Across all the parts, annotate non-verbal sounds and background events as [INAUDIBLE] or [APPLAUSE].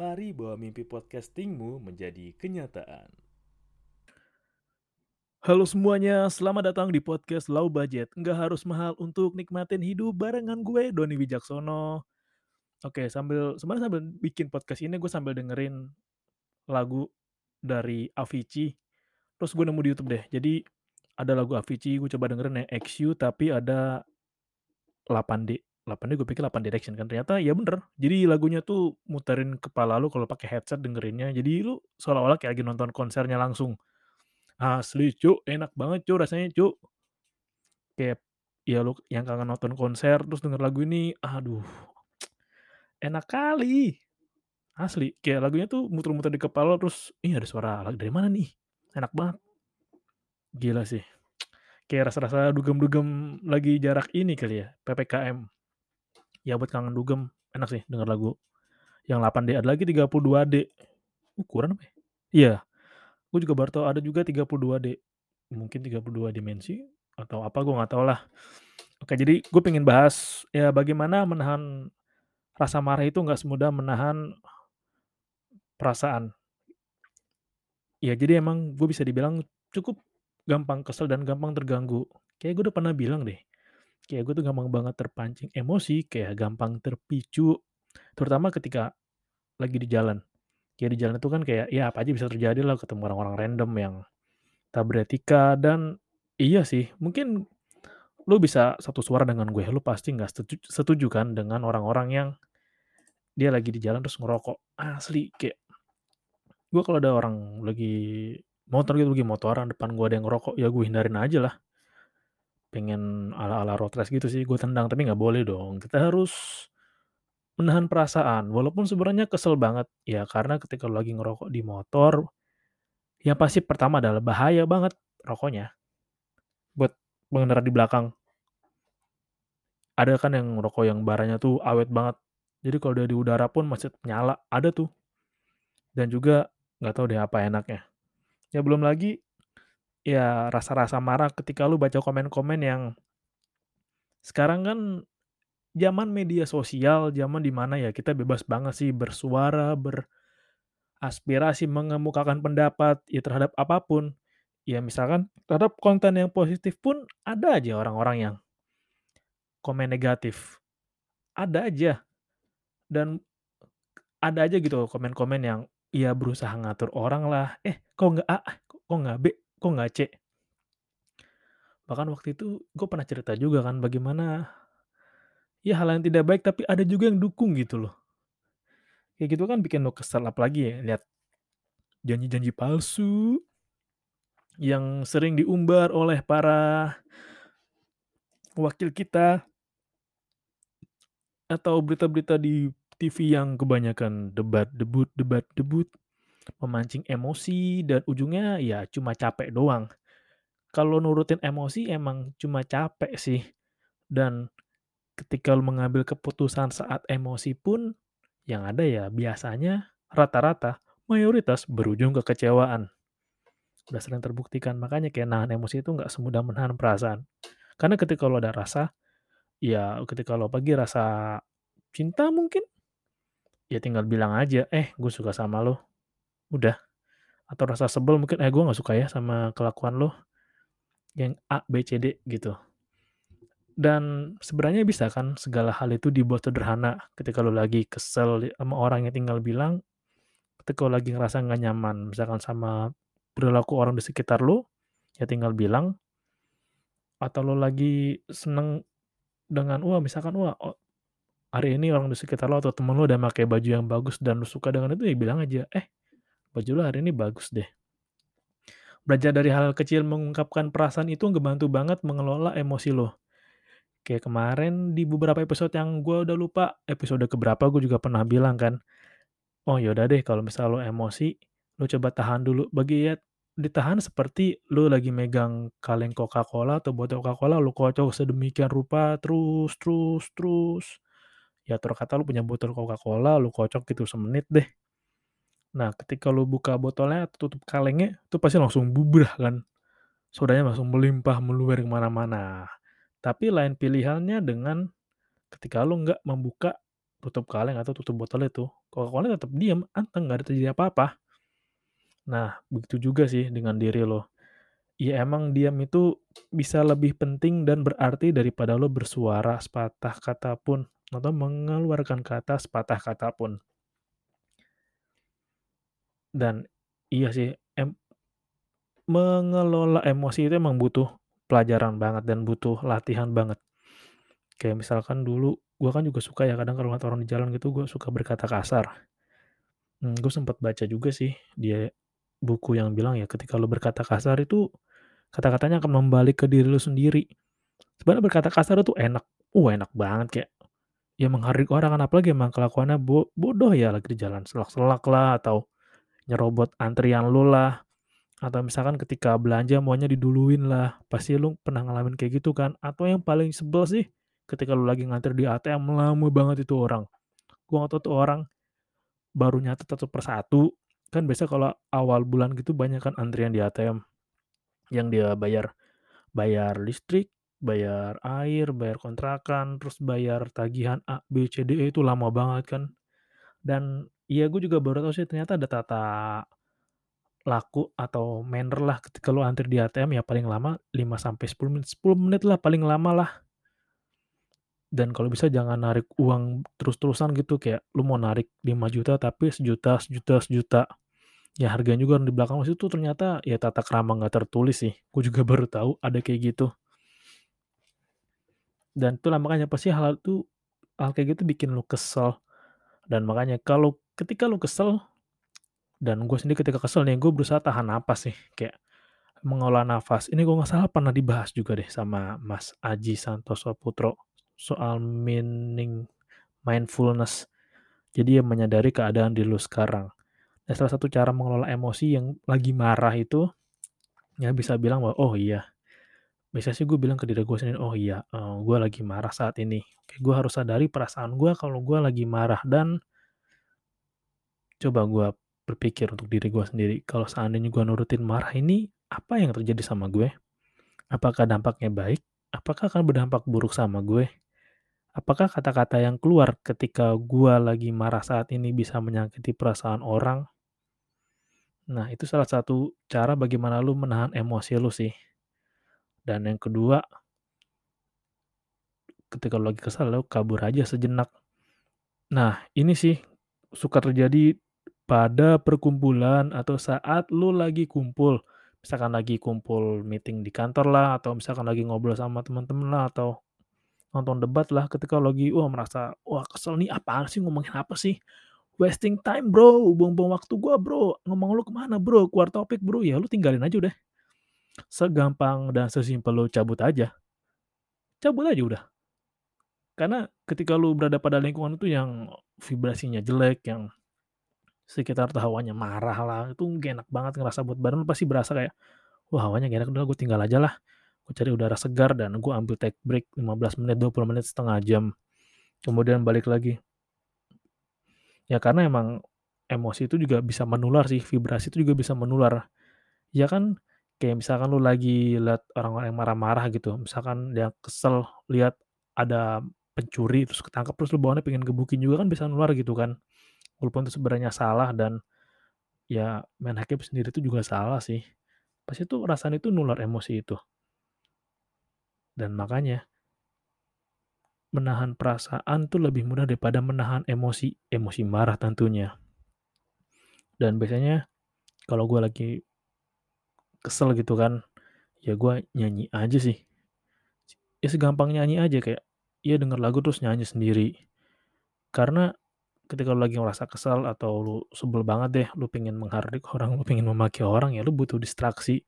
Mari bawa mimpi podcastingmu menjadi kenyataan. Halo semuanya, selamat datang di podcast Low Budget. Nggak harus mahal untuk nikmatin hidup barengan gue, Doni Wijaksono. Oke, sambil sebenarnya sambil bikin podcast ini gue sambil dengerin lagu dari Avicii. Terus gue nemu di YouTube deh. Jadi ada lagu Avicii, gue coba dengerin ya XU tapi ada 8D. 8D gue pikir 8 Direction kan ternyata ya bener. Jadi lagunya tuh muterin kepala lu kalau pakai headset dengerinnya. Jadi lu seolah-olah kayak lagi nonton konsernya langsung. Asli cuk, enak banget cuk rasanya cuk. Kayak ya lu yang kangen nonton konser terus denger lagu ini, aduh. Enak kali. Asli, kayak lagunya tuh muter-muter di kepala terus, ih ada suara lagu dari mana nih? Enak banget. Gila sih. Kayak rasa-rasa dugem-dugem lagi jarak ini kali ya, PPKM. Ya buat kangen dugem, enak sih denger lagu. Yang 8D ada lagi 32D. Uh, kurang apa ya? Iya, gue juga baru tahu ada juga 32D. Mungkin 32 dimensi atau apa gue nggak tahu lah. Oke, jadi gue pengen bahas ya bagaimana menahan rasa marah itu nggak semudah menahan perasaan. Ya jadi emang gue bisa dibilang cukup gampang kesel dan gampang terganggu. Kayak gue udah pernah bilang deh, kayak gue tuh gampang banget terpancing emosi, kayak gampang terpicu, terutama ketika lagi di jalan. Kayak di jalan itu kan kayak ya apa aja bisa terjadi lah ketemu orang-orang random yang tak beretika dan iya sih mungkin lu bisa satu suara dengan gue lu pasti nggak setuju, setuju kan dengan orang-orang yang dia lagi di jalan terus ngerokok asli kayak gue kalau ada orang lagi motor gitu lagi motoran depan gue ada yang ngerokok ya gue hindarin aja lah pengen ala-ala road race gitu sih gue tendang tapi nggak boleh dong. Kita harus menahan perasaan walaupun sebenarnya kesel banget. Ya karena ketika lu lagi ngerokok di motor yang pasti pertama adalah bahaya banget rokoknya buat pengendara di belakang. Ada kan yang rokok yang baranya tuh awet banget. Jadi kalau dia di udara pun masih nyala ada tuh. Dan juga nggak tahu deh apa enaknya. Ya belum lagi ya rasa-rasa marah ketika lu baca komen-komen yang sekarang kan zaman media sosial, zaman di mana ya kita bebas banget sih bersuara, beraspirasi, mengemukakan pendapat ya terhadap apa pun. Ya misalkan terhadap konten yang positif pun ada aja orang-orang yang komen negatif. Ada aja. Dan ada aja gitu komen-komen yang ya berusaha ngatur orang lah. Eh kok nggak A, kok nggak B, kok nggak C. Bahkan waktu itu gue pernah cerita juga kan bagaimana ya hal yang tidak baik tapi ada juga yang dukung gitu loh. Kayak gitu kan bikin lo kesel apalagi ya lihat janji-janji palsu yang sering diumbar oleh para wakil kita atau berita-berita di TV yang kebanyakan debat debut debat debut memancing emosi dan ujungnya ya cuma capek doang. Kalau nurutin emosi emang cuma capek sih. Dan ketika lu mengambil keputusan saat emosi pun yang ada ya biasanya rata-rata mayoritas berujung kekecewaan. Udah sering terbuktikan, makanya kayak nahan emosi itu nggak semudah menahan perasaan. Karena ketika lo ada rasa, ya ketika lo pagi rasa cinta mungkin, ya tinggal bilang aja, eh gue suka sama lo. Udah. Atau rasa sebel mungkin, eh gue gak suka ya sama kelakuan lo. Yang A, B, C, D gitu. Dan sebenarnya bisa kan segala hal itu dibuat sederhana ketika lo lagi kesel sama orang yang tinggal bilang, ketika lo lagi ngerasa nggak nyaman, misalkan sama perilaku orang di sekitar lo, ya tinggal bilang, atau lu lagi seneng dengan wah misalkan wah, hari ini orang di sekitar lo atau temen lu udah make baju yang bagus dan lu suka dengan itu ya bilang aja, "Eh, baju lu hari ini bagus deh." Belajar dari hal kecil mengungkapkan perasaan itu ngebantu banget mengelola emosi lo. Kayak kemarin di beberapa episode yang gue udah lupa, episode keberapa gue juga pernah bilang kan, "Oh yaudah deh kalau misal lo emosi, lo coba tahan dulu." Bagi ya ditahan seperti lu lagi megang kaleng Coca-Cola atau botol Coca-Cola lu kocok sedemikian rupa terus terus terus. Ya taruh kata lu punya botol Coca-Cola, lu kocok gitu semenit deh. Nah, ketika lu buka botolnya atau tutup kalengnya, itu pasti langsung bubrah kan. Sodanya langsung melimpah meluber ke mana-mana. Tapi lain pilihannya dengan ketika lu nggak membuka tutup kaleng atau tutup botol itu, Coca-Cola tetap diam, anteng, nggak ada terjadi apa-apa. Nah, begitu juga sih dengan diri lo. Ya emang diam itu bisa lebih penting dan berarti daripada lo bersuara sepatah kata pun atau mengeluarkan kata sepatah kata pun. Dan iya sih, em mengelola emosi itu emang butuh pelajaran banget dan butuh latihan banget. Kayak misalkan dulu gue kan juga suka ya kadang kalau ngeliat orang di jalan gitu gue suka berkata kasar. Hmm, gue sempat baca juga sih dia buku yang bilang ya ketika lo berkata kasar itu kata-katanya akan membalik ke diri lo sendiri. Sebenarnya berkata kasar itu enak, uh enak banget kayak ya menghardik orang kan apalagi emang kelakuannya bo bodoh ya lagi di jalan selak-selak lah atau nyerobot antrian lu lah. Atau misalkan ketika belanja maunya diduluin lah. Pasti lu pernah ngalamin kayak gitu kan? Atau yang paling sebel sih ketika lu lagi ngantri di ATM lama banget itu orang. Gua nggak tahu tuh orang baru nyatet satu persatu. Kan biasa kalau awal bulan gitu banyak kan antrian di ATM yang dia bayar bayar listrik bayar air, bayar kontrakan, terus bayar tagihan A, B, C, D, E itu lama banget kan. Dan iya gue juga baru tahu sih ternyata ada tata laku atau manner lah ketika lu antri di ATM ya paling lama 5 sampai 10 menit. 10 menit lah paling lama lah. Dan kalau bisa jangan narik uang terus-terusan gitu kayak lu mau narik 5 juta tapi sejuta, sejuta, sejuta. Ya harganya juga di belakang situ ternyata ya tata krama nggak tertulis sih. Gue juga baru tahu ada kayak gitu. Dan itulah makanya pasti hal itu hal kayak gitu bikin lu kesel. Dan makanya kalau ketika lu kesel dan gue sendiri ketika kesel nih, gue berusaha tahan napas sih, kayak mengolah nafas. Ini gue nggak salah pernah dibahas juga deh sama Mas Aji Santoso Putro soal meaning mindfulness. Jadi ya menyadari keadaan di lu sekarang. Dan salah satu cara mengelola emosi yang lagi marah itu ya bisa bilang bahwa oh iya biasanya sih gue bilang ke diri gue sendiri, "Oh iya, uh, gue lagi marah saat ini." Oke, gue harus sadari perasaan gue kalau gue lagi marah dan coba gue berpikir untuk diri gue sendiri, kalau seandainya gue nurutin marah ini, apa yang terjadi sama gue? Apakah dampaknya baik? Apakah akan berdampak buruk sama gue? Apakah kata-kata yang keluar ketika gue lagi marah saat ini bisa menyakiti perasaan orang? Nah, itu salah satu cara bagaimana lu menahan emosi lu sih. Dan yang kedua, ketika lu lagi kesal, lu kabur aja sejenak. Nah, ini sih suka terjadi pada perkumpulan atau saat lu lagi kumpul. Misalkan lagi kumpul meeting di kantor lah, atau misalkan lagi ngobrol sama teman-teman lah, atau nonton debat lah ketika lagi wah merasa, "Wah kesel nih apaan sih ngomongin apa sih? Wasting time bro, buang-buang waktu gua bro, ngomong lu ke mana bro, keluar topik bro." Ya lu tinggalin aja udah. Segampang dan sesimpel lu cabut aja. Cabut aja udah. Karena ketika lu berada pada lingkungan itu yang vibrasinya jelek, yang sekitar hawanya marah lah, itu gak enak banget ngerasa buat badan pasti berasa kayak, "Wah hawanya gak enak udah gue tinggal aja lah." Gue cari udara segar dan gue ambil take break 15 menit, 20 menit, setengah jam. Kemudian balik lagi. Ya karena emang emosi itu juga bisa menular sih, vibrasi itu juga bisa menular. Ya kan kayak misalkan lu lagi lihat orang-orang yang marah-marah gitu, misalkan dia kesel lihat ada pencuri terus ketangkep terus lu bawaannya pengen gebukin juga kan bisa nular gitu kan. Walaupun itu sebenarnya salah dan ya main hakim sendiri itu juga salah sih. Pasti itu rasanya itu nular emosi itu. Dan makanya menahan perasaan tuh lebih mudah daripada menahan emosi, emosi marah tentunya. Dan biasanya kalau gue lagi kesel gitu kan, ya gue nyanyi aja sih. Ya segampang nyanyi aja kayak, ya denger lagu terus nyanyi sendiri. Karena ketika lu lagi ngerasa kesal atau lu sebel banget deh, lu pengen menghardik orang, lu pengen memaki orang, ya lu butuh distraksi.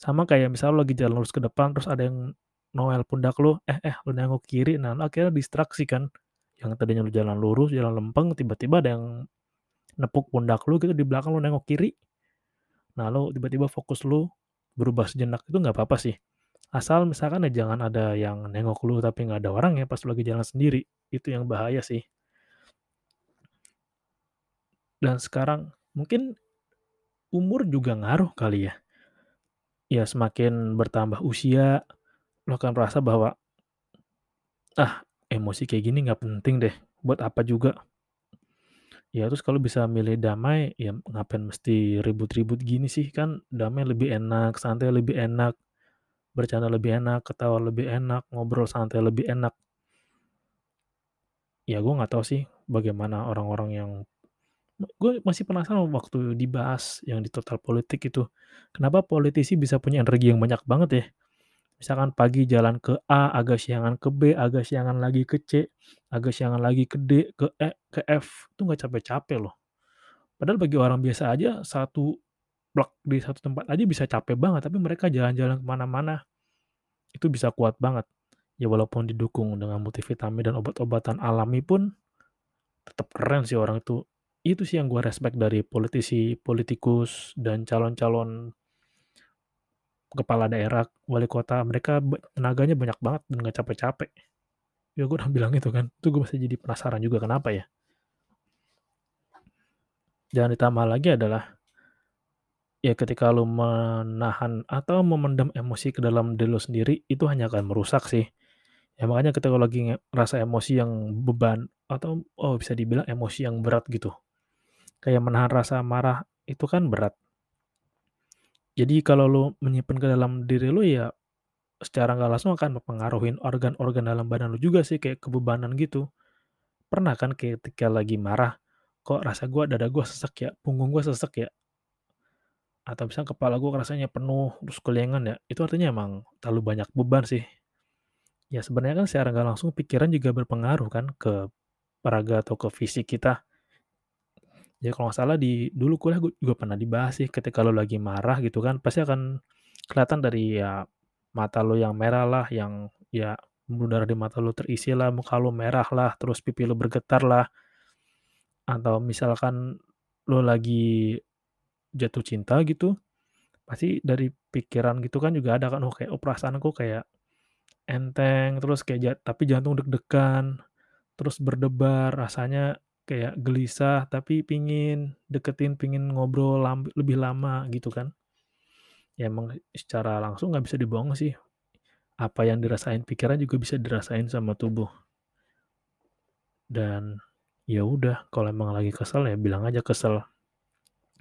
Sama kayak misal lu lagi jalan lurus ke depan terus ada yang noel pundak lu, "Eh eh," lu nengok kiri, nah lu akhirnya distraksi kan. Yang tadinya lu jalan lurus, jalan lempeng, tiba-tiba ada yang nepuk pundak lu gitu di belakang lu nengok kiri. Nah lu tiba-tiba fokus lu berubah sejenak, itu nggak apa-apa sih. Asal misalkan ya jangan ada yang nengok lu tapi nggak ada orang ya pas lu lagi jalan sendiri, itu yang bahaya sih. Dan sekarang mungkin umur juga ngaruh kali ya. Ya semakin bertambah usia, lu akan merasa bahwa, "Ah, emosi kayak gini nggak penting deh, buat apa juga." Ya terus kalau bisa milih damai, ya ngapain mesti ribut-ribut gini sih, kan damai lebih enak, santai lebih enak, bercanda lebih enak, ketawa lebih enak, ngobrol santai lebih enak. Ya gue nggak tahu sih bagaimana orang-orang yang gue masih penasaran waktu dibahas yang di Total Politik itu, kenapa politisi bisa punya energi yang banyak banget ya? Misalkan pagi jalan ke A, agak siangan ke B, agak siangan lagi ke C, agak siangan lagi ke D, ke E, ke F, itu nggak capek-capek loh. Padahal bagi orang biasa aja satu blok di satu tempat aja bisa capek banget, tapi mereka jalan-jalan ke mana-mana, itu bisa kuat banget. Ya walaupun didukung dengan multivitamin dan obat-obatan alami pun, tetap keren sih orang itu. Itu sih yang gue respect dari politisi, politikus, dan calon-calon kepala daerah, wali kota, mereka tenaganya banyak banget dan nggak capek-capek. Ya gue udah [LAUGHS] bilang itu kan, itu gue masih jadi penasaran juga kenapa ya. Dan ditambah lagi adalah ya ketika lu menahan atau memendam emosi ke dalam diri lu sendiri, itu hanya akan merusak sih. Ya makanya ketika lu lagi nge ngerasa emosi yang beban atau oh bisa dibilang emosi yang berat gitu. Kayak menahan rasa marah itu kan berat. Jadi kalau lu menyimpan ke dalam diri lu ya, secara nggak langsung akan mempengaruhin organ-organ dalam badan lu juga sih, kayak kebebanan gitu. Pernah kan ketika lagi marah, kok rasa gua dada gua sesek ya, punggung gua sesek ya, atau misalnya kepala gua rasanya penuh, terus kelingan ya, itu artinya emang terlalu banyak beban sih. Ya sebenarnya kan secara nggak langsung pikiran juga berpengaruh kan ke raga atau ke fisik kita. Ya kalau nggak salah di dulu kuliah gue juga pernah dibahas sih, ketika lu lagi marah gitu kan, pasti akan kelihatan dari ya mata lu yang merah lah, yang ya darah di mata lu terisi lah, muka lu merah lah, terus pipi lu bergetar lah. Atau misalkan lu lagi jatuh cinta gitu, pasti dari pikiran gitu kan juga ada kan, oh kayak oh perasaanku kayak enteng, terus kayak tapi jantung deg-degan, terus berdebar, rasanya kayak gelisah, tapi pingin deketin, pingin ngobrol lam lebih lama gitu kan. Ya emang secara langsung nggak bisa dibohong sih, apa yang dirasain pikiran juga bisa dirasain sama tubuh. Dan ya udah, kalau emang lagi kesel ya bilang aja kesel.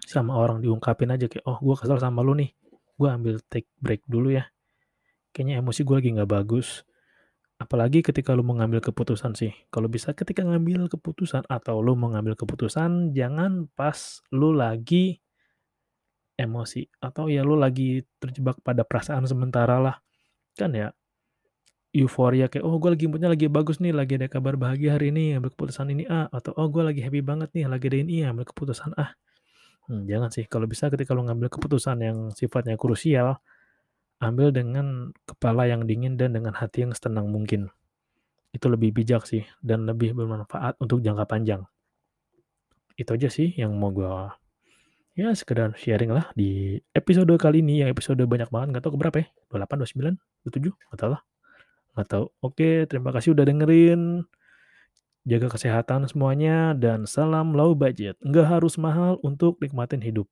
Sama orang diungkapin aja kayak, "Oh gue kesel sama lu nih, gue ambil take break dulu ya. Kayaknya emosi gue lagi nggak bagus." Apalagi ketika lu mau ngambil keputusan sih, kalau bisa ketika ngambil keputusan atau lu mau ngambil keputusan, jangan pas lu lagi emosi atau ya lu lagi terjebak pada perasaan sementara lah. Kan ya euforia kayak, "Oh gue lagi mood lagi bagus nih, lagi ada kabar bahagia hari ini, ambil keputusan ini ah," atau, "Oh gue lagi happy banget nih, lagi ada ini, ambil keputusan ah." Hmm, jangan sih, kalau bisa ketika lu ngambil keputusan yang sifatnya krusial, ambil dengan kepala yang dingin dan dengan hati yang setenang mungkin. Itu lebih bijak sih dan lebih bermanfaat untuk jangka panjang. Itu aja sih yang mau gue ya sekedar sharing lah di episode kali ini, yang episode banyak banget, nggak tahu keberapa ya, 28, 29, 27, nggak tahu lah. Nggak tahu. Oke, terima kasih udah dengerin. Jaga kesehatan semuanya dan salam low budget. Nggak harus mahal untuk nikmatin hidup.